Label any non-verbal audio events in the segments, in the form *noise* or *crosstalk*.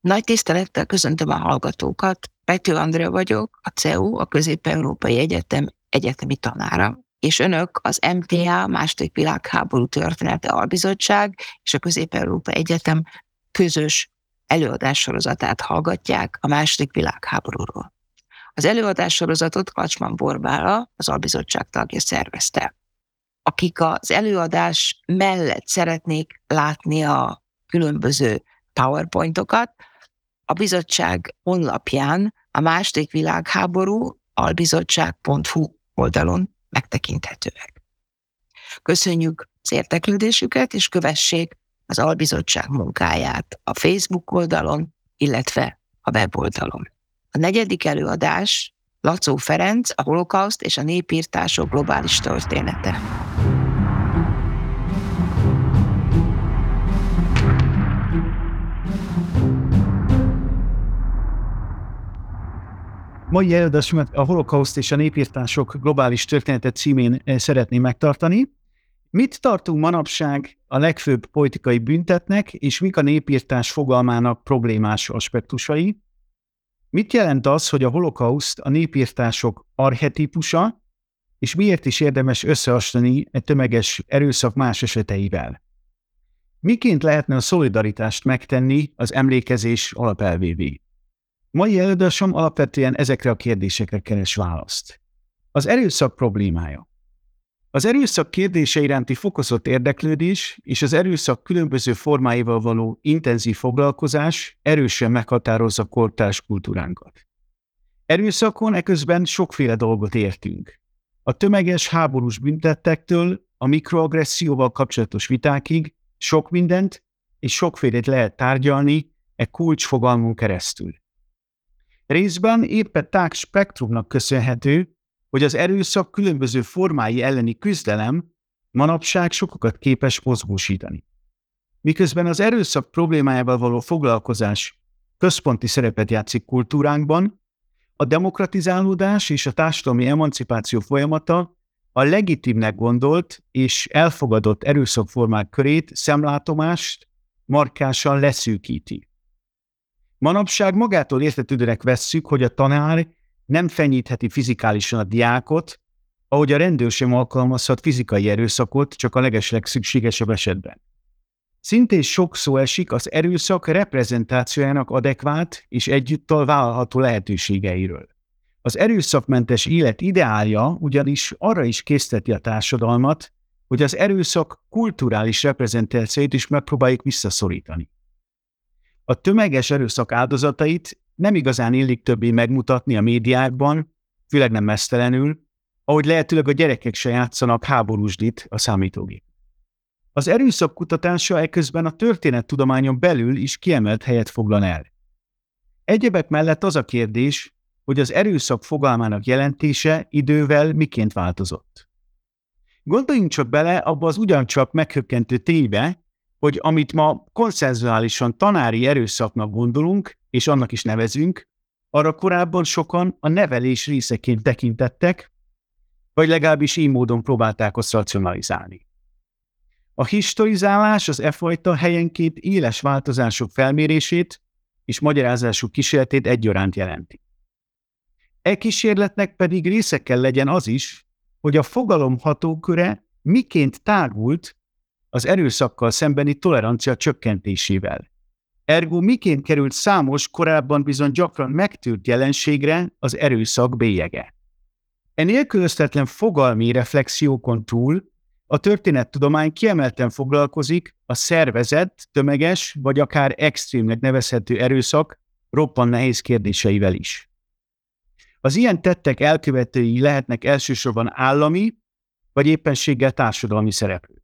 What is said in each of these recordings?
Nagy tisztelettel köszöntöm a hallgatókat. Pető Andrea vagyok, a CEU, a Közép-Európai Egyetem egyetemi tanára, és önök az MTA, második világháború története albizottság és a Közép-Európa Egyetem közös előadássorozatát hallgatják a második világháborúról. Az előadássorozatot Kacsman Borbála, az albizottság tagja szervezte. Akik az előadás mellett szeretnék látni a különböző PowerPointokat, a bizottság honlapján a második világháború albizottság.hu oldalon megtekinthetőek. Köszönjük az érteklődésüket, és kövessék az albizottság munkáját a Facebook oldalon, illetve a weboldalon. A negyedik előadás Lacó Ferenc, a holokauszt és a népírtások globális története. Mai előadásomat a holokauszt és a népírtások globális története címén eh, szeretném megtartani. Mit tartunk manapság a legfőbb politikai büntetnek, és mik a népírtás fogalmának problémás aspektusai? Mit jelent az, hogy a holokauszt a népírtások archetípusa, és miért is érdemes összehasonlítani egy tömeges erőszak más eseteivel? Miként lehetne a szolidaritást megtenni az emlékezés alapelvévé? Mai előadásom alapvetően ezekre a kérdésekre keres választ. Az erőszak problémája. Az erőszak kérdése iránti fokozott érdeklődés és az erőszak különböző formáival való intenzív foglalkozás erősen meghatározza kortárs kultúránkat. Erőszakon eközben sokféle dolgot értünk. A tömeges háborús büntettektől a mikroagresszióval kapcsolatos vitákig sok mindent és sokfélét lehet tárgyalni e kulcsfogalmunk keresztül. Részben éppen tág spektrumnak köszönhető, hogy az erőszak különböző formái elleni küzdelem manapság sokakat képes mozgósítani. Miközben az erőszak problémájával való foglalkozás központi szerepet játszik kultúránkban, a demokratizálódás és a társadalmi emancipáció folyamata a legitimnek gondolt és elfogadott erőszakformák körét szemlátomást markásan leszűkíti. Manapság magától értetődőnek vesszük, hogy a tanár nem fenyítheti fizikálisan a diákot, ahogy a rendőr sem alkalmazhat fizikai erőszakot csak a legesleg szükségesebb esetben. Szintén sok szó esik az erőszak reprezentációjának adekvát és együttal vállalható lehetőségeiről. Az erőszakmentes élet ideálja ugyanis arra is készteti a társadalmat, hogy az erőszak kulturális reprezentációit is megpróbáljuk visszaszorítani. A tömeges erőszak áldozatait nem igazán illik többé megmutatni a médiákban, főleg nem mesztelenül, ahogy lehetőleg a gyerekek se játszanak háborúsdit a számítógép. Az erőszak kutatása eközben a történettudományon belül is kiemelt helyet foglal el. Egyebek mellett az a kérdés, hogy az erőszak fogalmának jelentése idővel miként változott. Gondoljunk csak bele abba az ugyancsak meghökkentő ténybe, hogy amit ma konszenzuálisan tanári erőszaknak gondolunk, és annak is nevezünk, arra korábban sokan a nevelés részeként tekintettek, vagy legalábbis így módon próbálták azt racionalizálni. A historizálás az e fajta helyenként éles változások felmérését és magyarázásuk kísérletét egyaránt jelenti. E kísérletnek pedig része kell legyen az is, hogy a fogalom hatóköre miként tágult az erőszakkal szembeni tolerancia csökkentésével. Ergo miként került számos korábban bizony gyakran megtűrt jelenségre az erőszak bélyege. E nélkülöztetlen fogalmi reflexiókon túl a történettudomány kiemelten foglalkozik a szervezett, tömeges vagy akár extrémnek nevezhető erőszak roppan nehéz kérdéseivel is. Az ilyen tettek elkövetői lehetnek elsősorban állami, vagy éppenséggel társadalmi szereplők.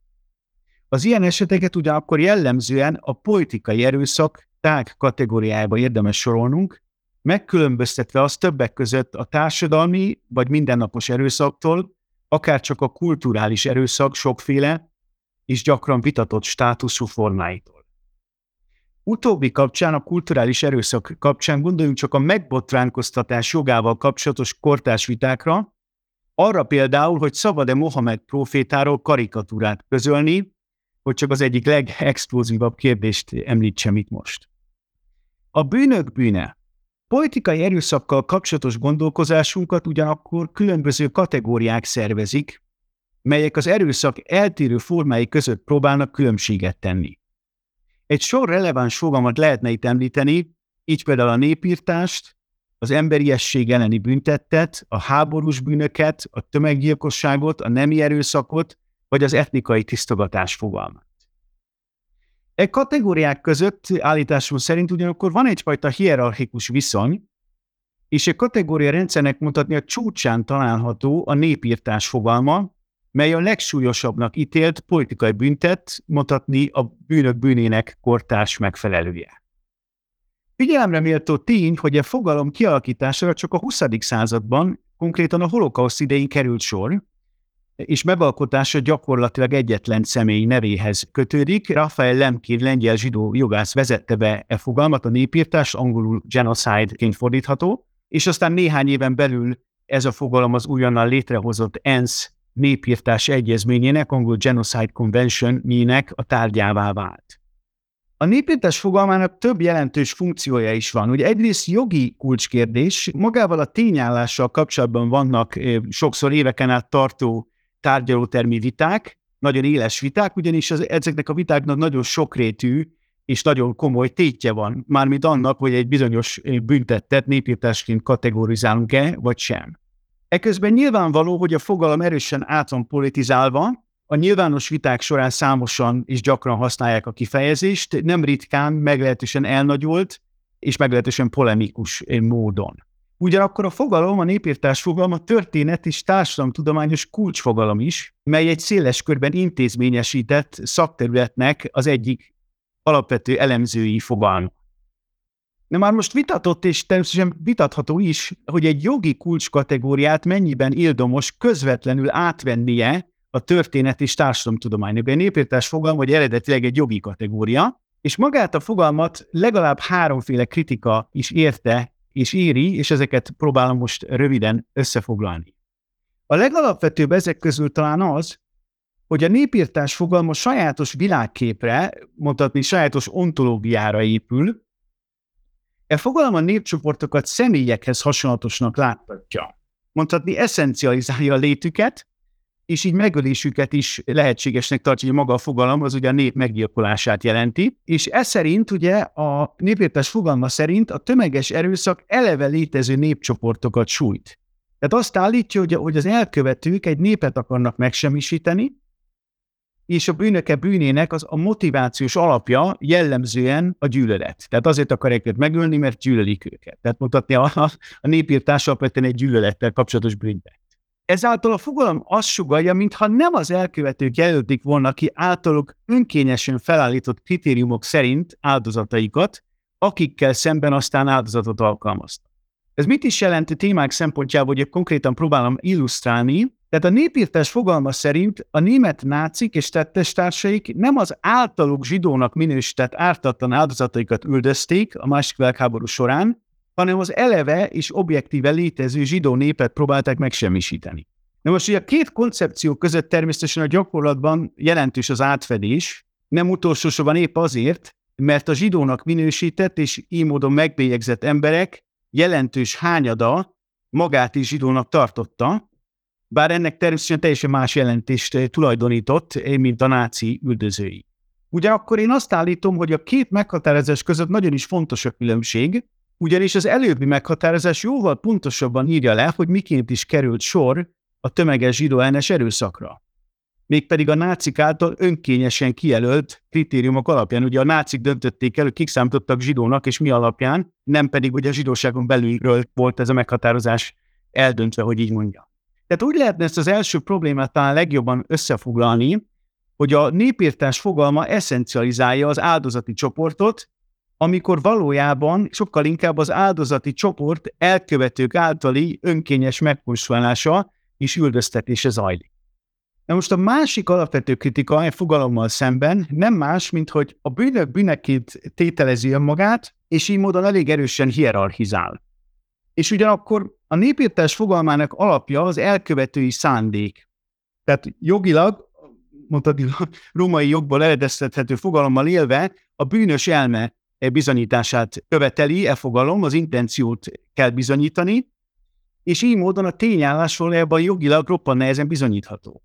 Az ilyen eseteket ugyanakkor jellemzően a politikai erőszak tág kategóriájába érdemes sorolnunk, megkülönböztetve az többek között a társadalmi vagy mindennapos erőszaktól, akár csak a kulturális erőszak sokféle és gyakran vitatott státuszú formáitól. Utóbbi kapcsán, a kulturális erőszak kapcsán gondoljunk csak a megbotránkoztatás jogával kapcsolatos kortás vitákra, arra például, hogy szabad-e Mohamed profétáról karikatúrát közölni, hogy csak az egyik legexplozívabb kérdést említsem itt most. A bűnök bűne. Politikai erőszakkal kapcsolatos gondolkozásunkat ugyanakkor különböző kategóriák szervezik, melyek az erőszak eltérő formái között próbálnak különbséget tenni. Egy sor releváns fogalmat lehetne itt említeni, így például a népírtást, az emberiesség elleni büntettet, a háborús bűnöket, a tömeggyilkosságot, a nemi erőszakot, vagy az etnikai tisztogatás fogalmát. E kategóriák között állításom szerint ugyanakkor van egyfajta hierarchikus viszony, és egy kategória rendszernek mutatni a csúcsán található a népírtás fogalma, mely a legsúlyosabbnak ítélt politikai büntet mutatni a bűnök bűnének kortárs megfelelője. Figyelemre méltó tény, hogy a fogalom kialakítására csak a 20. században, konkrétan a holokauszt idején került sor, és megalkotása gyakorlatilag egyetlen személy nevéhez kötődik. Rafael Lemkin, lengyel zsidó jogász vezette be e fogalmat, a népírtás, angolul genocide-ként fordítható, és aztán néhány éven belül ez a fogalom az újonnan létrehozott ENSZ népírtás egyezményének, angol Genocide Convention-nek a tárgyává vált. A népírtás fogalmának több jelentős funkciója is van. Ugye egyrészt jogi kulcskérdés, magával a tényállással kapcsolatban vannak sokszor éveken át tartó tárgyalótermi viták, nagyon éles viták, ugyanis az, ezeknek a vitáknak nagyon sokrétű és nagyon komoly tétje van, mármint annak, hogy egy bizonyos büntettet népírtásként kategorizálunk-e, vagy sem. Eközben nyilvánvaló, hogy a fogalom erősen át van politizálva, a nyilvános viták során számosan és gyakran használják a kifejezést, nem ritkán meglehetősen elnagyolt és meglehetősen polemikus módon. Ugyanakkor a fogalom, a népírtás fogalma történet és társadalomtudományos kulcsfogalom is, mely egy széles körben intézményesített szakterületnek az egyik alapvető elemzői fogalma. De már most vitatott, és természetesen vitatható is, hogy egy jogi kulcskategóriát mennyiben ildomos közvetlenül átvennie a történet és társadalomtudománynak. A népírtás fogalma, hogy eredetileg egy jogi kategória, és magát a fogalmat legalább háromféle kritika is érte és éri, és ezeket próbálom most röviden összefoglalni. A legalapvetőbb ezek közül talán az, hogy a népírtás fogalma sajátos világképre, mondhatni sajátos ontológiára épül, E fogalom a népcsoportokat személyekhez hasonlatosnak láthatja. Mondhatni eszencializálja a létüket, és így megölésüket is lehetségesnek tartja, hogy maga a fogalom az ugye a nép meggyilkolását jelenti, és ez szerint ugye a népírtás fogalma szerint a tömeges erőszak eleve létező népcsoportokat sújt. Tehát azt állítja, hogy, hogy az elkövetők egy népet akarnak megsemmisíteni, és a bűnöke bűnének az a motivációs alapja jellemzően a gyűlölet. Tehát azért akarják őket megölni, mert gyűlölik őket. Tehát mutatni a, a népírtás alapvetően egy gyűlölettel kapcsolatos bűnbe. Ezáltal a fogalom azt sugalja, mintha nem az elkövetők jelölték volna ki általuk önkényesen felállított kritériumok szerint áldozataikat, akikkel szemben aztán áldozatot alkalmaztak. Ez mit is jelent a témák szempontjából, hogy konkrétan próbálom illusztrálni, tehát a népírtás fogalma szerint a német nácik és tettestársaik nem az általuk zsidónak minősített ártatlan áldozataikat üldözték a második világháború során, hanem az eleve és objektíve létező zsidó népet próbálták megsemmisíteni. Na most ugye a két koncepció között természetesen a gyakorlatban jelentős az átfedés, nem utolsó sorban épp azért, mert a zsidónak minősített és így módon megbélyegzett emberek jelentős hányada magát is zsidónak tartotta, bár ennek természetesen teljesen más jelentést tulajdonított, mint a náci üldözői. Ugyanakkor én azt állítom, hogy a két meghatározás között nagyon is fontos a különbség, ugyanis az előbbi meghatározás jóval pontosabban írja le, hogy miként is került sor a tömeges zsidó ellenes erőszakra. Mégpedig a nácik által önkényesen kijelölt kritériumok alapján. Ugye a nácik döntötték el, hogy kik számítottak zsidónak, és mi alapján, nem pedig hogy a zsidóságon belülről volt ez a meghatározás eldöntve, hogy így mondja. Tehát úgy lehetne ezt az első problémát talán legjobban összefoglalni, hogy a népírtás fogalma eszencializálja az áldozati csoportot, amikor valójában sokkal inkább az áldozati csoport elkövetők általi önkényes megpusztulása és üldöztetése zajlik. Na most a másik alapvető kritika a fogalommal szemben nem más, mint hogy a bűnök bűneként tételezi önmagát, és így módon elég erősen hierarchizál. És ugyanakkor a népírtás fogalmának alapja az elkövetői szándék. Tehát jogilag, mondtad, római jogból eredeztethető fogalommal élve, a bűnös elme bizonyítását követeli, e fogalom, az intenciót kell bizonyítani, és így módon a tényállás valójában jogilag roppan nehezen bizonyítható.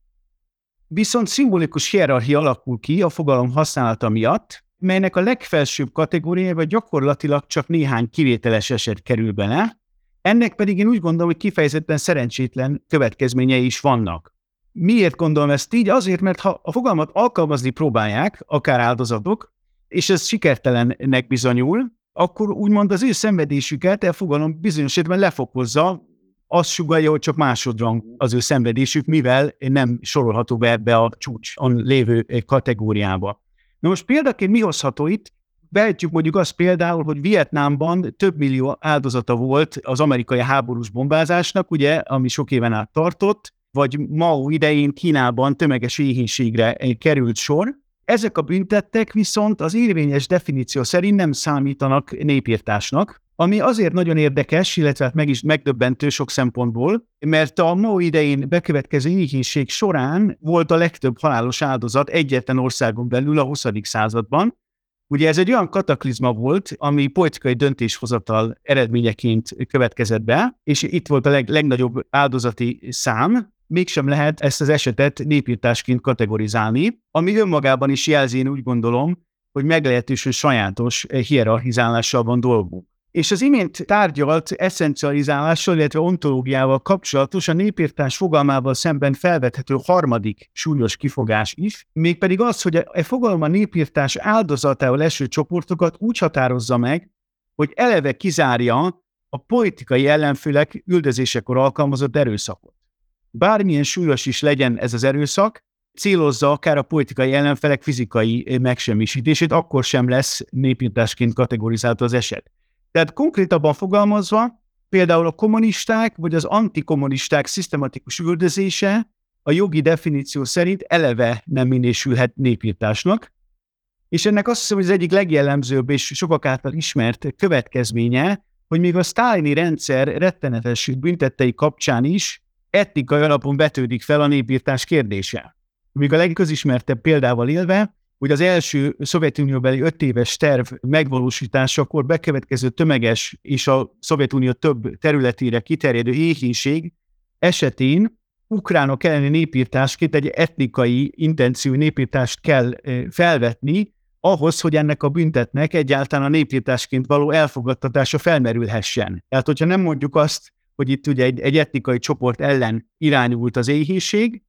Viszont szimbolikus hierarchia alakul ki a fogalom használata miatt, melynek a legfelsőbb kategóriába gyakorlatilag csak néhány kivételes eset kerül bele, ennek pedig én úgy gondolom, hogy kifejezetten szerencsétlen következményei is vannak. Miért gondolom ezt így? Azért, mert ha a fogalmat alkalmazni próbálják, akár áldozatok, és ez sikertelennek bizonyul, akkor úgymond az ő szenvedésüket a fogalom bizonyos esetben lefokozza, azt sugalja, hogy csak másodrang az ő szenvedésük, mivel nem sorolható be ebbe a csúcson lévő kategóriába. Na most példaként mi hozható itt? Vehetjük mondjuk azt például, hogy Vietnámban több millió áldozata volt az amerikai háborús bombázásnak, ugye, ami sok éven át tartott, vagy Mao idején Kínában tömeges éhénységre került sor. Ezek a büntettek viszont az érvényes definíció szerint nem számítanak népírtásnak, ami azért nagyon érdekes, illetve hát meg is megdöbbentő sok szempontból, mert a Mao idején bekövetkező éhínség során volt a legtöbb halálos áldozat egyetlen országon belül a 20. században. Ugye ez egy olyan kataklizma volt, ami politikai döntéshozatal eredményeként következett be, és itt volt a leg, legnagyobb áldozati szám, mégsem lehet ezt az esetet népírtásként kategorizálni, ami önmagában is jelzi, én úgy gondolom, hogy meglehetősen sajátos hierarchizálással van dolgunk. És az imént tárgyalt eszencializálással, illetve ontológiával kapcsolatos a népírtás fogalmával szemben felvethető harmadik súlyos kifogás is, mégpedig az, hogy e fogalma népírtás áldozatául eső csoportokat úgy határozza meg, hogy eleve kizárja a politikai ellenfélek üldözésekor alkalmazott erőszakot. Bármilyen súlyos is legyen ez az erőszak, célozza akár a politikai ellenfelek fizikai megsemmisítését, akkor sem lesz népírtásként kategorizált az eset. Tehát konkrétabban fogalmazva, például a kommunisták vagy az antikommunisták szisztematikus üldözése a jogi definíció szerint eleve nem minősülhet népírtásnak, és ennek azt hiszem, hogy az egyik legjellemzőbb és sokak által ismert következménye, hogy még a sztálini rendszer rettenetes büntettei kapcsán is etnikai alapon vetődik fel a népírtás kérdése. Még a legközismertebb példával élve, hogy az első Szovjetunióbeli öt éves terv megvalósításakor bekövetkező tömeges és a Szovjetunió több területére kiterjedő éhínség esetén ukránok elleni népírtásként egy etnikai intenció népírtást kell felvetni, ahhoz, hogy ennek a büntetnek egyáltalán a népírtásként való elfogadtatása felmerülhessen. Tehát, hogyha nem mondjuk azt, hogy itt ugye egy, egy etnikai csoport ellen irányult az éhínség,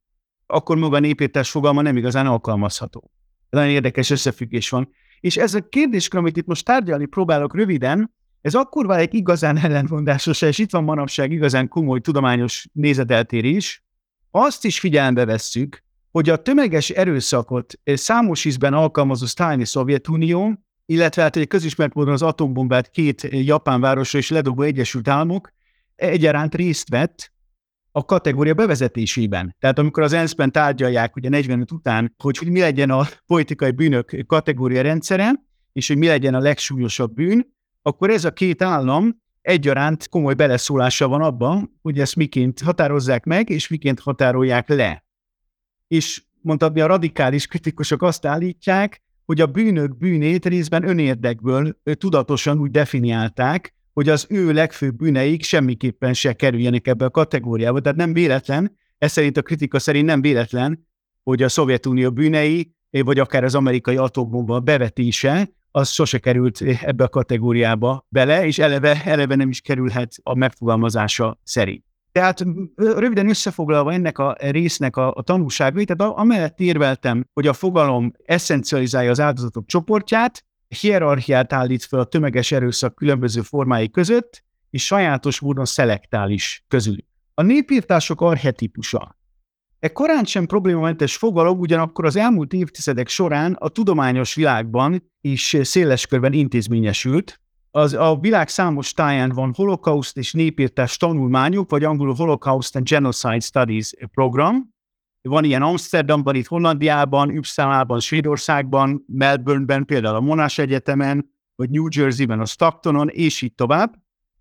akkor maga a népírtás fogalma nem igazán alkalmazható nagyon érdekes összefüggés van. És ez a kérdéskör, amit itt most tárgyalni próbálok röviden, ez akkor válik igazán ellentmondásos, és itt van manapság igazán komoly tudományos nézeteltérés, azt is figyelembe vesszük, hogy a tömeges erőszakot számos ízben alkalmazó Sztálini Szovjetunió, illetve hát egy közismert módon az atombombát két japán városra és ledobó Egyesült Államok egyaránt részt vett a kategória bevezetésében. Tehát amikor az ENSZ-ben tárgyalják ugye 45 után, hogy, hogy mi legyen a politikai bűnök kategória rendszere, és hogy mi legyen a legsúlyosabb bűn, akkor ez a két állam egyaránt komoly beleszólása van abban, hogy ezt miként határozzák meg, és miként határolják le. És mondhatni a radikális kritikusok azt állítják, hogy a bűnök bűnét részben önérdekből tudatosan úgy definiálták, hogy az ő legfőbb bűneik semmiképpen se kerüljenek ebbe a kategóriába. Tehát nem véletlen, ez szerint a kritika szerint nem véletlen, hogy a Szovjetunió bűnei, vagy akár az amerikai atombomba bevetése, az sose került ebbe a kategóriába bele, és eleve, eleve nem is kerülhet a megfogalmazása szerint. Tehát röviden összefoglalva ennek a résznek a, a tanulságait, tehát amellett érveltem, hogy a fogalom eszencializálja az áldozatok csoportját, hierarchiát állít fel a tömeges erőszak különböző formái között, és sajátos módon szelektál is közülük. A népírtások archetípusa. E korán sem problémamentes fogalom ugyanakkor az elmúlt évtizedek során a tudományos világban is széles körben intézményesült. Az a világ számos táján van holokauszt és népírtás tanulmányok, vagy angolul Holocaust and Genocide Studies program, van ilyen Amsterdamban, itt Hollandiában, Uppsalában, Svédországban, Melbourneben, például a Monash Egyetemen, vagy New Jerseyben, a Stocktonon, és így tovább.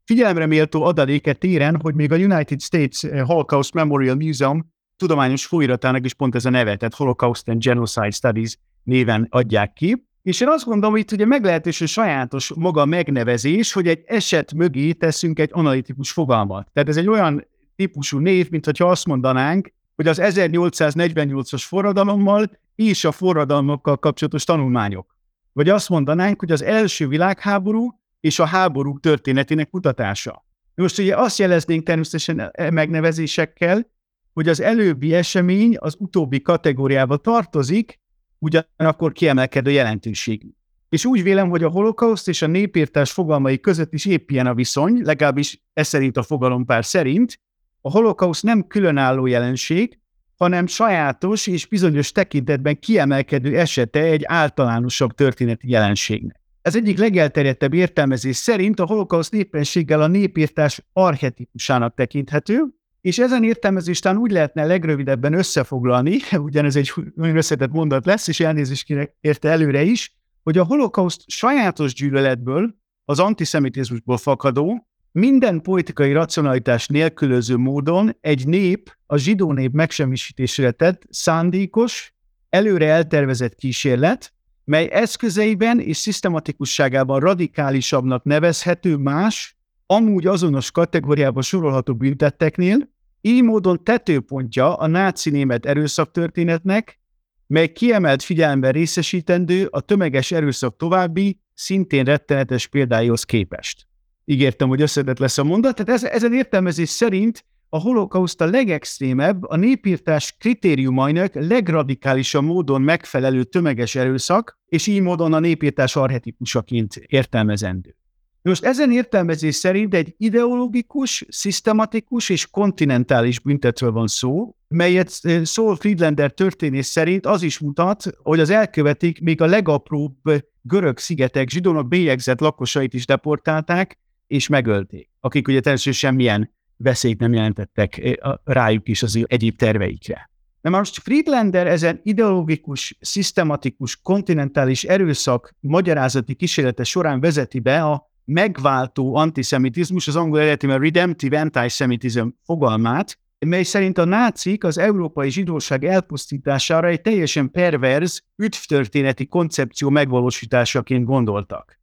Figyelemre méltó adaléke téren, hogy még a United States eh, Holocaust Memorial Museum tudományos folyiratának is pont ez a neve, tehát Holocaust and Genocide Studies néven adják ki. És én azt gondolom, hogy itt ugye meglehetősen sajátos maga megnevezés, hogy egy eset mögé teszünk egy analitikus fogalmat. Tehát ez egy olyan típusú név, mint hogyha azt mondanánk, hogy az 1848-as forradalommal és a forradalmakkal kapcsolatos tanulmányok. Vagy azt mondanánk, hogy az első világháború és a háborúk történetének kutatása. Most ugye azt jeleznénk természetesen e megnevezésekkel, hogy az előbbi esemény az utóbbi kategóriába tartozik, ugyanakkor kiemelkedő jelentőségű. És úgy vélem, hogy a holokauszt és a népírtás fogalmai között is épp ilyen a viszony, legalábbis ez szerint a fogalompár szerint. A holokauszt nem különálló jelenség, hanem sajátos és bizonyos tekintetben kiemelkedő esete egy általánosabb történeti jelenségnek. Ez egyik legelterjedtebb értelmezés szerint a holokauszt népességgel a népírtás archetipusának tekinthető, és ezen értelmezéstán úgy lehetne legrövidebben összefoglalni, *laughs* ugyanez egy nagyon összetett mondat lesz, és elnézést érte előre is, hogy a holokauszt sajátos gyűlöletből, az antiszemitizmusból fakadó, minden politikai racionalitás nélkülöző módon egy nép, a zsidó nép megsemmisítésére tett szándékos, előre eltervezett kísérlet, mely eszközeiben és szisztematikusságában radikálisabbnak nevezhető más, amúgy azonos kategóriába sorolható büntetteknél, így módon tetőpontja a náci német erőszaktörténetnek, mely kiemelt figyelemben részesítendő a tömeges erőszak további, szintén rettenetes példáihoz képest. Ígértem, hogy összetett lesz a mondat, tehát ez, ezen értelmezés szerint a holokauszt a legextrémebb, a népírtás kritériumainak legradikálisabb módon megfelelő tömeges erőszak, és így módon a népírtás arhetipusaként értelmezendő. Most ezen értelmezés szerint egy ideológikus, szisztematikus és kontinentális büntetről van szó, melyet eh, Saul Friedlander történész szerint az is mutat, hogy az elkövetik még a legapróbb görög szigetek zsidónak bélyegzett lakosait is deportálták és megölték, akik ugye természetesen semmilyen veszélyt nem jelentettek eh, rájuk is az egyéb terveikre. De most Friedlander ezen ideológikus, szisztematikus, kontinentális erőszak magyarázati kísérlete során vezeti be a megváltó antiszemitizmus, az angol eredetiben redemptive antisemitism fogalmát, mely szerint a nácik az európai zsidóság elpusztítására egy teljesen perverz, üdvtörténeti koncepció megvalósításaként gondoltak.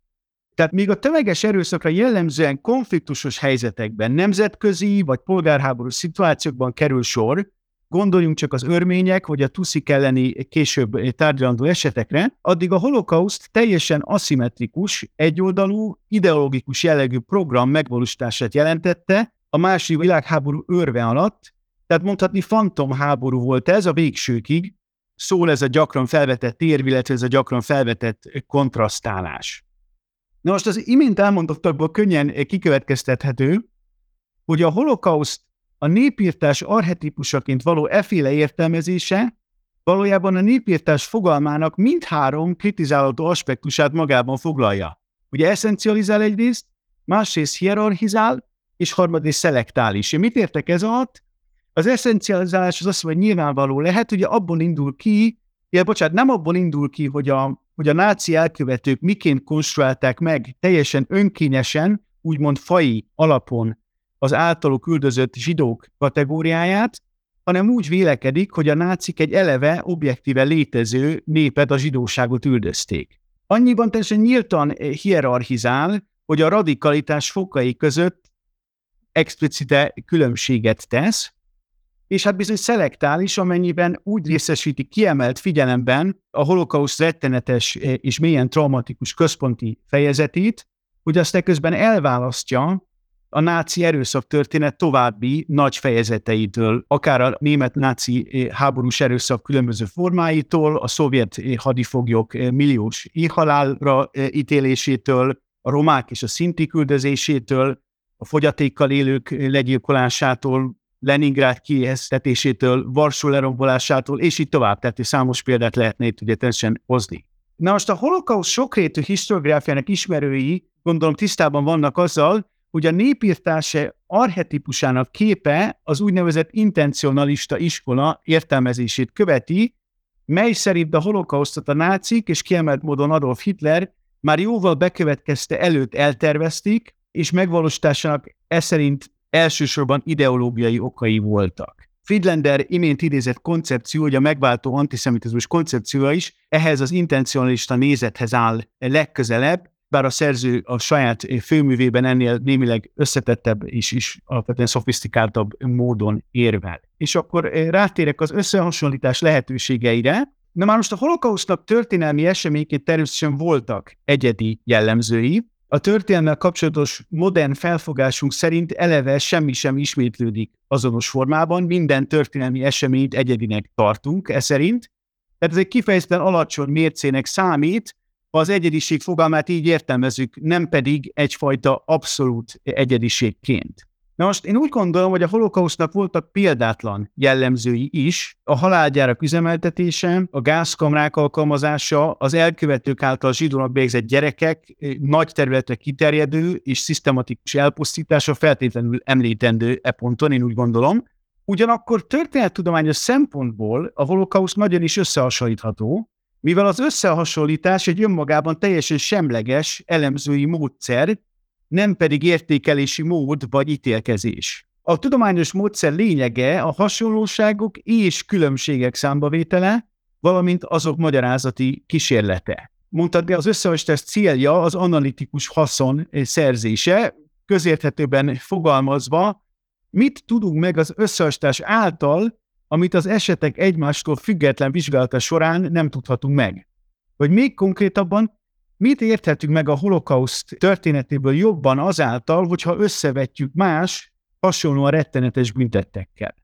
Tehát míg a tömeges erőszakra jellemzően konfliktusos helyzetekben, nemzetközi vagy polgárháború szituációkban kerül sor, Gondoljunk csak az örmények vagy a tuszik elleni később tárgyalandó esetekre, addig a holokauszt teljesen aszimmetrikus, egyoldalú, ideológikus jellegű program megvalósítását jelentette a második világháború őrve alatt, tehát mondhatni fantomháború volt ez a végsőkig, szól ez a gyakran felvetett érv, illetve ez a gyakran felvetett kontrasztálás. Na most az imént elmondottakból könnyen kikövetkeztethető, hogy a holokauszt a népírtás arhetipusaként való eféle értelmezése valójában a népírtás fogalmának mindhárom kritizálható aspektusát magában foglalja. Ugye eszencializál egyrészt, másrészt hierarchizál, és harmadrészt szelektál is. Mit értek ez alatt? Az eszencializálás az azt hogy nyilvánvaló lehet, ugye abból indul ki, ja, bocsánat, nem abból indul ki, hogy a, hogy a náci elkövetők miként konstruálták meg teljesen önkényesen, úgymond fai alapon az általuk üldözött zsidók kategóriáját, hanem úgy vélekedik, hogy a nácik egy eleve objektíve létező népet, a zsidóságot üldözték. Annyiban teljesen nyíltan hierarchizál, hogy a radikalitás fokai között explicite különbséget tesz, és hát bizony szelektál is, amennyiben úgy részesíti kiemelt figyelemben a holokauszt rettenetes és mélyen traumatikus központi fejezetét, hogy azt ekközben elválasztja a náci erőszak történet további nagy fejezeteitől, akár a német-náci eh, háborús erőszak különböző formáitól, a szovjet eh, hadifoglyok milliós éhhalálra ítélésétől, a romák és a szinti küldözésétől, a fogyatékkal élők legyilkolásától, Leningrád kiéheztetésétől, Varsó lerombolásától, és így tovább. Tehát számos példát lehetne itt ugye teljesen hozni. Na most a holokauszt sokrétű historiográfiának ismerői gondolom tisztában vannak azzal, hogy a népírtás arhetipusának képe az úgynevezett intencionalista iskola értelmezését követi, mely szerint a holokausztot a nácik és kiemelt módon Adolf Hitler már jóval bekövetkezte előtt eltervezték, és megvalósításának e szerint elsősorban ideológiai okai voltak. Friedlander imént idézett koncepció, hogy a megváltó antiszemitizmus koncepciója is ehhez az intencionalista nézethez áll legközelebb, bár a szerző a saját főművében ennél némileg összetettebb és is alapvetően szofisztikáltabb módon érvel. És akkor rátérek az összehasonlítás lehetőségeire. Na már most a holokausznak történelmi eseményként természetesen voltak egyedi jellemzői, a történelmel kapcsolatos modern felfogásunk szerint eleve semmi sem ismétlődik azonos formában, minden történelmi eseményt egyedinek tartunk, e szerint. Tehát ez egy kifejezetten alacsony mércének számít, az egyediség fogalmát így értelmezünk, nem pedig egyfajta abszolút egyediségként. Na most én úgy gondolom, hogy a holokausznak voltak példátlan jellemzői is, a halálgyárak üzemeltetése, a gázkamrák alkalmazása, az elkövetők által zsidónak végzett gyerekek nagy területre kiterjedő és szisztematikus elpusztítása feltétlenül említendő e ponton, én úgy gondolom. Ugyanakkor történettudományos szempontból a holokausz nagyon is összehasonlítható, mivel az összehasonlítás egy önmagában teljesen semleges elemzői módszer, nem pedig értékelési mód vagy ítélkezés. A tudományos módszer lényege a hasonlóságok és különbségek számbavétele, valamint azok magyarázati kísérlete. Mondtad, de az összehasonlítás célja az analitikus haszon szerzése, közérthetőben fogalmazva, mit tudunk meg az összehasonlítás által, amit az esetek egymástól független vizsgálata során nem tudhatunk meg. Vagy még konkrétabban, Mit érthetünk meg a holokauszt történetéből jobban azáltal, hogyha összevetjük más, hasonlóan rettenetes büntettekkel?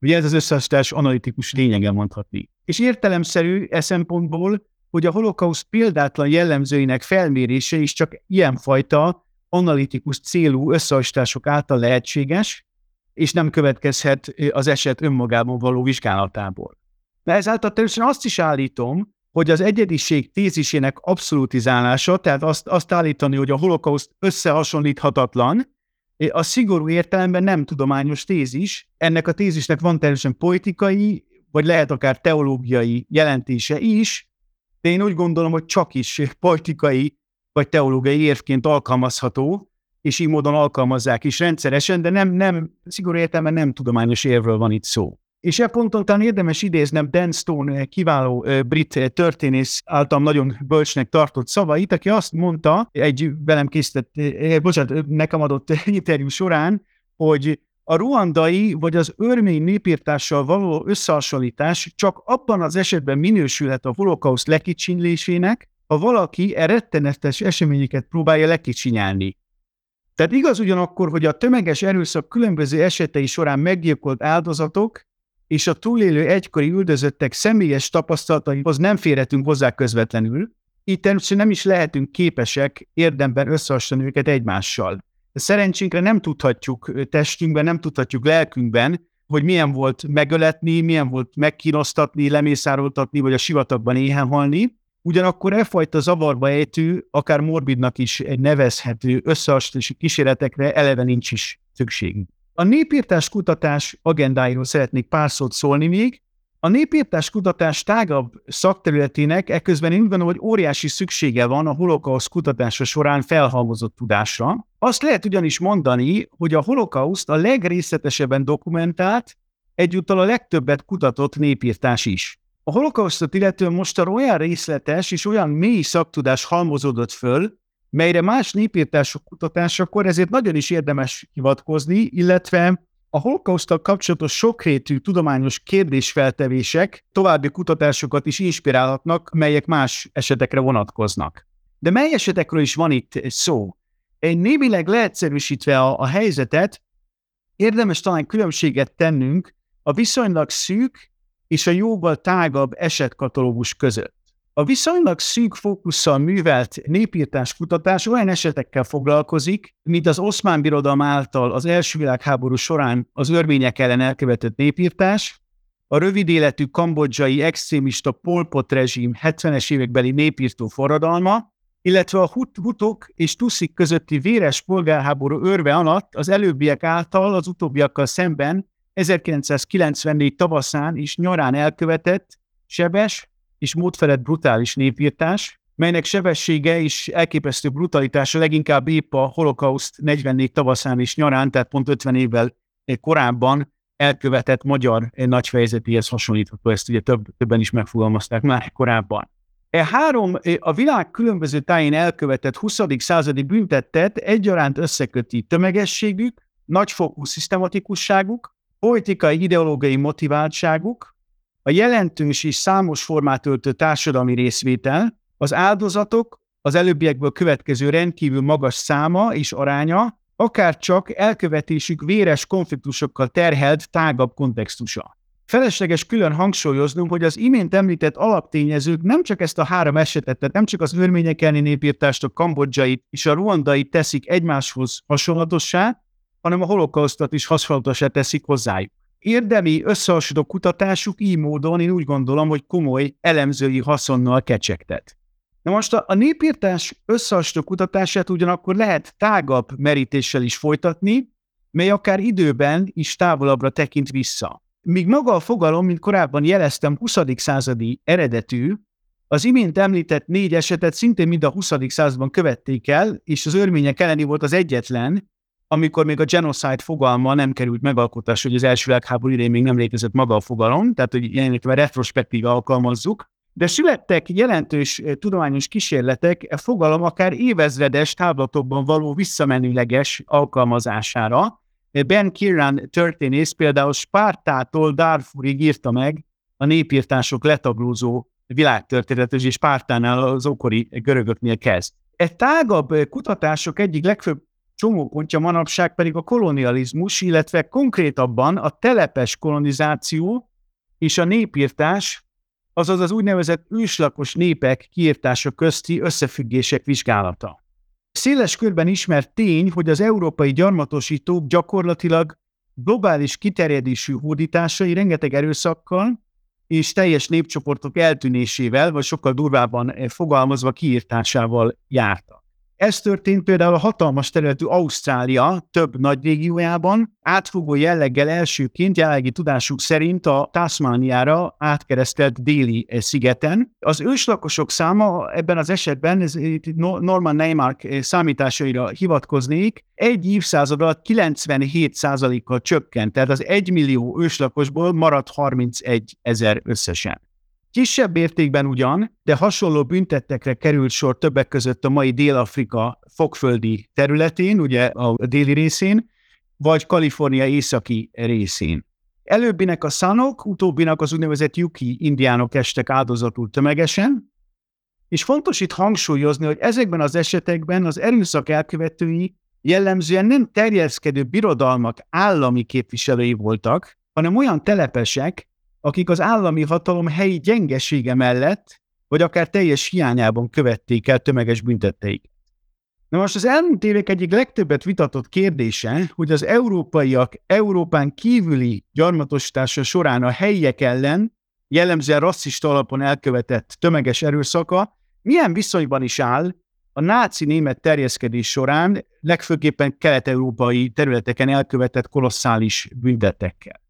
Ugye ez az összehasonlítás analitikus lényege mondhatni. És értelemszerű e szempontból, hogy a holokauszt példátlan jellemzőinek felmérése is csak ilyenfajta analitikus célú összehasonlítások által lehetséges, és nem következhet az eset önmagában való vizsgálatából. De ezáltal természetesen azt is állítom, hogy az egyediség tézisének abszolutizálása, tehát azt, azt állítani, hogy a holokauszt összehasonlíthatatlan, a szigorú értelemben nem tudományos tézis. Ennek a tézisnek van természetesen politikai, vagy lehet akár teológiai jelentése is, de én úgy gondolom, hogy csak is politikai vagy teológiai érvként alkalmazható, és így módon alkalmazzák is rendszeresen, de nem, nem szigorú értelemben nem tudományos érvről van itt szó. És e ponton talán érdemes idéznem Dan Stone kiváló brit történész által nagyon bölcsnek tartott szavait, aki azt mondta egy velem készített, bocsánat, nekem adott *laughs* interjú során, hogy a ruandai vagy az örmény népírtással való összehasonlítás csak abban az esetben minősülhet a holokauszt lekicsinlésének, ha valaki e rettenetes eseményeket próbálja lekicsinyelni. Tehát igaz ugyanakkor, hogy a tömeges erőszak különböző esetei során meggyilkolt áldozatok és a túlélő egykori üldözöttek személyes tapasztalataihoz nem férhetünk hozzá közvetlenül, így természetesen nem is lehetünk képesek érdemben összehasonlítani őket egymással. Szerencsénkre nem tudhatjuk testünkben, nem tudhatjuk lelkünkben, hogy milyen volt megöletni, milyen volt megkínosztatni, lemészároltatni, vagy a sivatagban éhen halni. Ugyanakkor e fajta zavarba ejtő, akár morbidnak is nevezhető összehasonlítási kísérletekre eleve nincs is szükségünk. A népírtás kutatás agendáiról szeretnék pár szót szólni még. A népírtás kutatás tágabb szakterületének ekközben én úgy gondolom, hogy óriási szüksége van a holokauszt kutatása során felhalmozott tudásra. Azt lehet ugyanis mondani, hogy a holokauszt a legrészletesebben dokumentált, egyúttal a legtöbbet kutatott népírtás is. A holokausztot illetően most olyan részletes és olyan mély szaktudás halmozódott föl, melyre más népírtások kutatásakor ezért nagyon is érdemes hivatkozni, illetve a holokausztal kapcsolatos sokrétű tudományos kérdésfeltevések további kutatásokat is inspirálhatnak, melyek más esetekre vonatkoznak. De mely esetekről is van itt szó? Egy némileg leegyszerűsítve a, a helyzetet, érdemes talán különbséget tennünk a viszonylag szűk és a jóval tágabb esetkatalógus között. A viszonylag szűk fókusszal művelt népírtás kutatás olyan esetekkel foglalkozik, mint az oszmán birodalom által az első világháború során az örmények ellen elkövetett népírtás, a rövid életű kambodzsai extrémista Polpot rezsim 70-es évekbeli népírtó forradalma, illetve a hut hutok és tuszik közötti véres polgárháború örve alatt az előbbiek által az utóbbiakkal szemben 1994 tavaszán és nyarán elkövetett sebes, és módfelett brutális népírtás, melynek sebessége és elképesztő brutalitása leginkább épp a holokauszt 44 tavaszán és nyarán, tehát pont 50 évvel korábban elkövetett magyar nagyfejezetéhez hasonlítható, ezt ugye több, többen is megfogalmazták már korábban. E három a világ különböző tájén elkövetett 20. századi büntettet egyaránt összeköti tömegességük, nagyfokú szisztematikusságuk, politikai ideológiai motiváltságuk, a jelentős és számos formát öltő társadalmi részvétel, az áldozatok, az előbbiekből következő rendkívül magas száma és aránya, akár csak elkövetésük véres konfliktusokkal terhelt tágabb kontextusa. Felesleges külön hangsúlyoznunk, hogy az imént említett alaptényezők nem csak ezt a három esetet, tehát nem csak az örmények elleni népírtást, a kambodzsait és a ruandait teszik egymáshoz hasonlatossá, hanem a holokausztot is hasonlatossá teszik hozzájuk. Érdemi összehasonlító kutatásuk így módon én úgy gondolom, hogy komoly elemzői haszonnal kecsegtet. Na most a, a népírtás összehasonlító kutatását ugyanakkor lehet tágabb merítéssel is folytatni, mely akár időben is távolabbra tekint vissza. Míg maga a fogalom, mint korábban jeleztem, 20. századi eredetű, az imént említett négy esetet szintén mind a 20. században követték el, és az örmények elleni volt az egyetlen, amikor még a genocide fogalma nem került megalkotásra, hogy az első világháború idején még nem létezett maga a fogalom, tehát hogy jelenlétve retrospektíve alkalmazzuk, de születtek jelentős eh, tudományos kísérletek e fogalom akár évezredes táblatokban való visszamenőleges alkalmazására. Ben Kiran történész például Spártától Darfurig írta meg a népírtások letaglózó világtörténetet, és Spártánál az okori görögöknél kezd. E tágabb kutatások egyik legfőbb csomópontja manapság pedig a kolonializmus, illetve konkrétabban a telepes kolonizáció és a népírtás, azaz az úgynevezett őslakos népek kiírtása közti összefüggések vizsgálata. Széles körben ismert tény, hogy az európai gyarmatosítók gyakorlatilag globális kiterjedésű hódításai rengeteg erőszakkal és teljes népcsoportok eltűnésével, vagy sokkal durvábban fogalmazva kiírtásával jártak. Ez történt például a hatalmas területű Ausztrália több nagy régiójában, átfogó jelleggel elsőként jelenlegi tudásuk szerint a Tasmaniára átkeresztelt déli szigeten. Az őslakosok száma ebben az esetben, ez Norman Neymark számításaira hivatkoznék, egy évszázad alatt 97 kal csökkent, tehát az 1 millió őslakosból maradt 31 ezer összesen. Kisebb értékben ugyan, de hasonló büntettekre került sor többek között a mai Dél-Afrika fogföldi területén, ugye a déli részén, vagy Kalifornia északi részén. Előbbinek a szanok, utóbbinak az úgynevezett Yuki indiánok estek áldozatul tömegesen, és fontos itt hangsúlyozni, hogy ezekben az esetekben az erőszak elkövetői jellemzően nem terjeszkedő birodalmak állami képviselői voltak, hanem olyan telepesek, akik az állami hatalom helyi gyengesége mellett, vagy akár teljes hiányában követték el tömeges büntetteik. Na most az elmúlt évek egyik legtöbbet vitatott kérdése, hogy az európaiak Európán kívüli gyarmatosítása során a helyiek ellen, jellemzően rasszista alapon elkövetett tömeges erőszaka milyen viszonyban is áll a náci német terjeszkedés során legfőképpen kelet-európai területeken elkövetett kolosszális büntetekkel.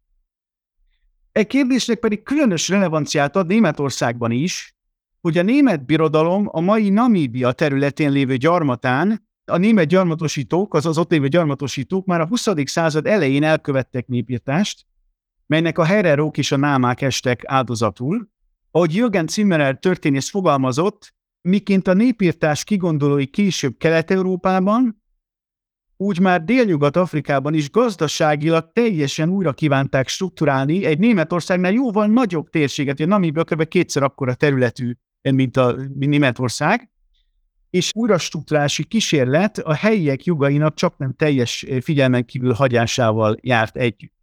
E kérdésnek pedig különös relevanciát ad Németországban is, hogy a német birodalom a mai Namíbia területén lévő gyarmatán, a német gyarmatosítók, azaz ott lévő gyarmatosítók már a 20. század elején elkövettek népírtást, melynek a hererók és a námák estek áldozatul. Ahogy Jürgen Zimmerer történész fogalmazott, miként a népírtás kigondolói később Kelet-Európában, úgy már Délnyugat-Afrikában is gazdaságilag teljesen újra kívánták strukturálni egy Németországnál jóval nagyobb térséget, hogy Namibia kb. kétszer akkora területű, mint a mint Németország, és újra struktúrási kísérlet a helyiek jogainak csak nem teljes figyelmen kívül hagyásával járt együtt.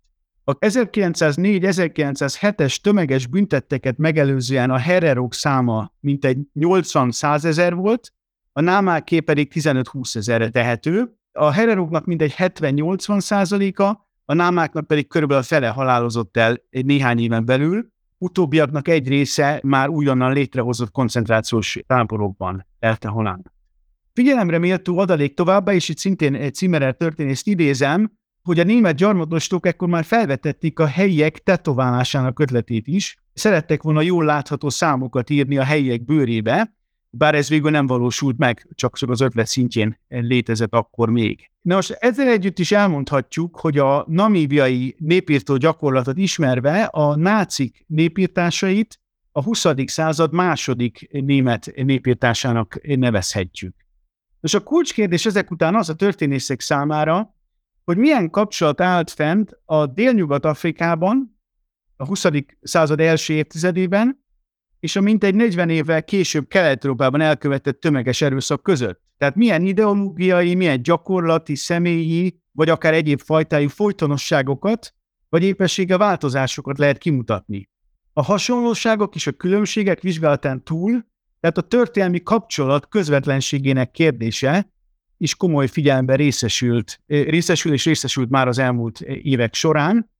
A 1904-1907-es tömeges büntetteket megelőzően a hererok száma mintegy 80-100 ezer volt, a námáké pedig 15-20 ezerre tehető, a hereroknak mindegy 70-80 százaléka, a námáknak pedig körülbelül a fele halálozott el egy néhány éven belül, utóbbiaknak egy része már újonnan létrehozott koncentrációs táborokban elte halál. Figyelemre méltó adalék továbbá, és itt szintén egy Cimmerer történészt idézem, hogy a német gyarmatostok ekkor már felvetették a helyiek tetoválásának ötletét is. Szerettek volna jól látható számokat írni a helyiek bőrébe, bár ez végül nem valósult meg, csak, az ötlet szintjén létezett akkor még. Na most ezzel együtt is elmondhatjuk, hogy a namíbiai népírtó gyakorlatot ismerve a nácik népírtásait a 20. század második német népírtásának nevezhetjük. És a kulcskérdés ezek után az a történészek számára, hogy milyen kapcsolat állt fent a Délnyugat-Afrikában a 20. század első évtizedében, és a mintegy 40 évvel később Kelet-Európában elkövetett tömeges erőszak között. Tehát milyen ideológiai, milyen gyakorlati, személyi, vagy akár egyéb fajtájú folytonosságokat, vagy épessége változásokat lehet kimutatni. A hasonlóságok és a különbségek vizsgálatán túl, tehát a történelmi kapcsolat közvetlenségének kérdése is komoly figyelembe részesült, részesül és részesült már az elmúlt évek során,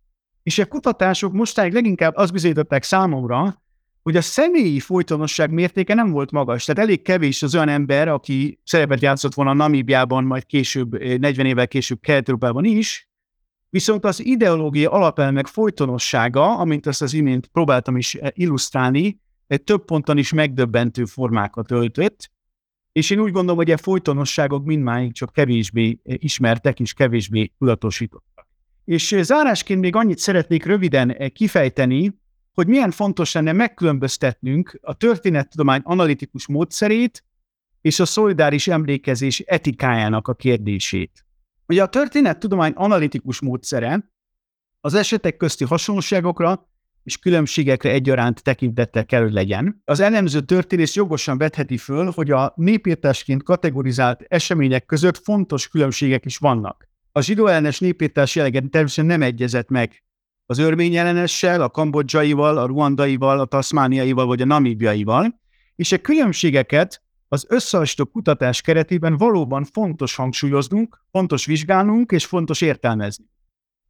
és a kutatások mostáig leginkább azt bizonyították számomra, hogy a személyi folytonosság mértéke nem volt magas. Tehát elég kevés az olyan ember, aki szerepet játszott volna Namíbiában, majd később, 40 évvel később kelet is, viszont az ideológia alapelmek folytonossága, amint azt az imént próbáltam is illusztrálni, egy több ponton is megdöbbentő formákat öltött, és én úgy gondolom, hogy a folytonosságok mindmáig csak kevésbé ismertek és kevésbé tudatosítottak. És zárásként még annyit szeretnék röviden kifejteni, hogy milyen fontos lenne megkülönböztetnünk a történettudomány analitikus módszerét és a szolidáris emlékezés etikájának a kérdését. Ugye a történettudomány analitikus módszere az esetek közti hasonlóságokra és különbségekre egyaránt tekintettel kell, hogy legyen. Az elemző történész jogosan vetheti föl, hogy a népírtásként kategorizált események között fontos különbségek is vannak. A zsidó ellenes népírtás jellegen természetesen nem egyezett meg az örmény ellenessel, a kambodzsaival, a ruandaival, a taszmániaival vagy a namíbiaival, és a különbségeket az összehasonlító kutatás keretében valóban fontos hangsúlyoznunk, fontos vizsgálnunk és fontos értelmezni.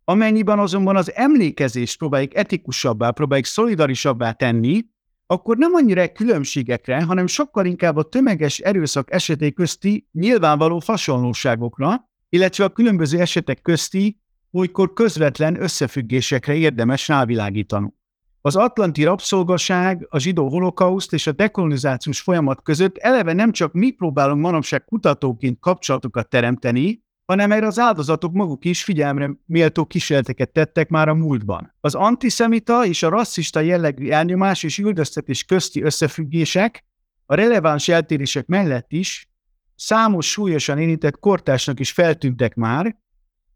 Amennyiben azonban az emlékezést próbáljuk etikusabbá, próbáljuk szolidarisabbá tenni, akkor nem annyira különbségekre, hanem sokkal inkább a tömeges erőszak esetek közti nyilvánvaló hasonlóságokra, illetve a különböző esetek közti olykor közvetlen összefüggésekre érdemes rávilágítanunk. Az atlanti rabszolgaság, a zsidó holokauszt és a dekolonizációs folyamat között eleve nem csak mi próbálunk manapság kutatóként kapcsolatokat teremteni, hanem erre az áldozatok maguk is figyelmre méltó kísérleteket tettek már a múltban. Az antiszemita és a rasszista jellegű elnyomás és üldöztetés közti összefüggések a releváns eltérések mellett is számos súlyosan érintett kortársnak is feltűntek már,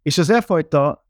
és az e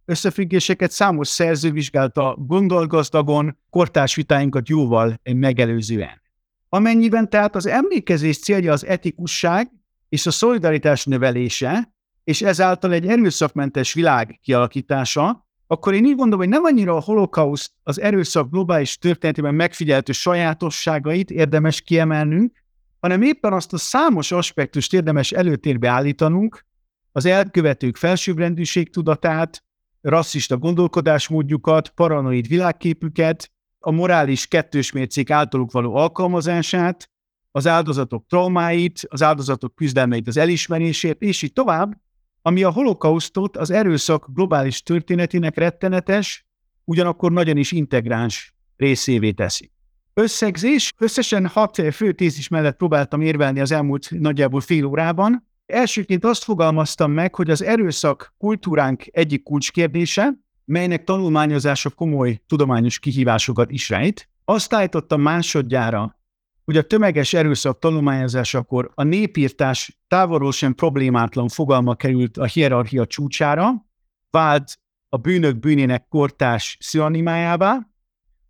összefüggéseket számos szerző vizsgálta gondolgazdagon, kortárs vitáinkat jóval megelőzően. Amennyiben tehát az emlékezés célja az etikusság és a szolidaritás növelése, és ezáltal egy erőszakmentes világ kialakítása, akkor én így gondolom, hogy nem annyira a holokauszt az erőszak globális történetében megfigyeltő sajátosságait érdemes kiemelnünk, hanem éppen azt a számos aspektust érdemes előtérbe állítanunk, az elkövetők felsőbbrendűség tudatát, rasszista gondolkodásmódjukat, paranoid világképüket, a morális kettős mércék általuk való alkalmazását, az áldozatok traumáit, az áldozatok küzdelmeit az elismerését, és így tovább, ami a holokausztot az erőszak globális történetének rettenetes, ugyanakkor nagyon is integráns részévé teszi. Összegzés, összesen hat fő tézis mellett próbáltam érvelni az elmúlt nagyjából fél órában, Elsőként azt fogalmaztam meg, hogy az erőszak kultúránk egyik kulcskérdése, melynek tanulmányozása komoly tudományos kihívásokat is rejt. Azt állítottam másodjára, hogy a tömeges erőszak tanulmányozásakor a népírtás távolról sem problémátlan fogalma került a hierarchia csúcsára, vált a bűnök bűnének kortás szinonimájává,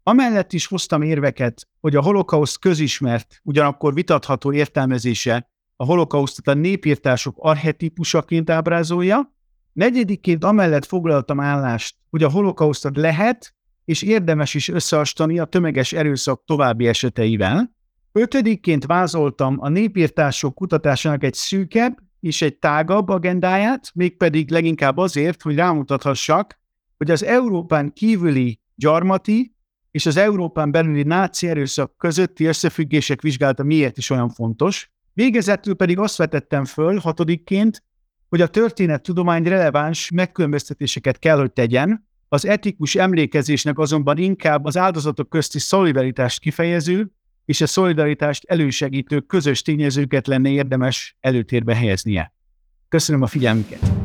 Amellett is hoztam érveket, hogy a holokauszt közismert, ugyanakkor vitatható értelmezése a holokausztot a népírtások archetípusaként ábrázolja. Negyedikként amellett foglaltam állást, hogy a holokausztot lehet és érdemes is összehasonlítani a tömeges erőszak további eseteivel. Ötödikként vázoltam a népírtások kutatásának egy szűkebb és egy tágabb agendáját, mégpedig leginkább azért, hogy rámutathassak, hogy az Európán kívüli gyarmati és az Európán belüli náci erőszak közötti összefüggések vizsgálata miért is olyan fontos, Végezetül pedig azt vetettem föl hatodikként, hogy a történettudomány releváns megkülönböztetéseket kell, hogy tegyen, az etikus emlékezésnek azonban inkább az áldozatok közti szolidaritást kifejező, és a szolidaritást elősegítő közös tényezőket lenne érdemes előtérbe helyeznie. Köszönöm a figyelmüket!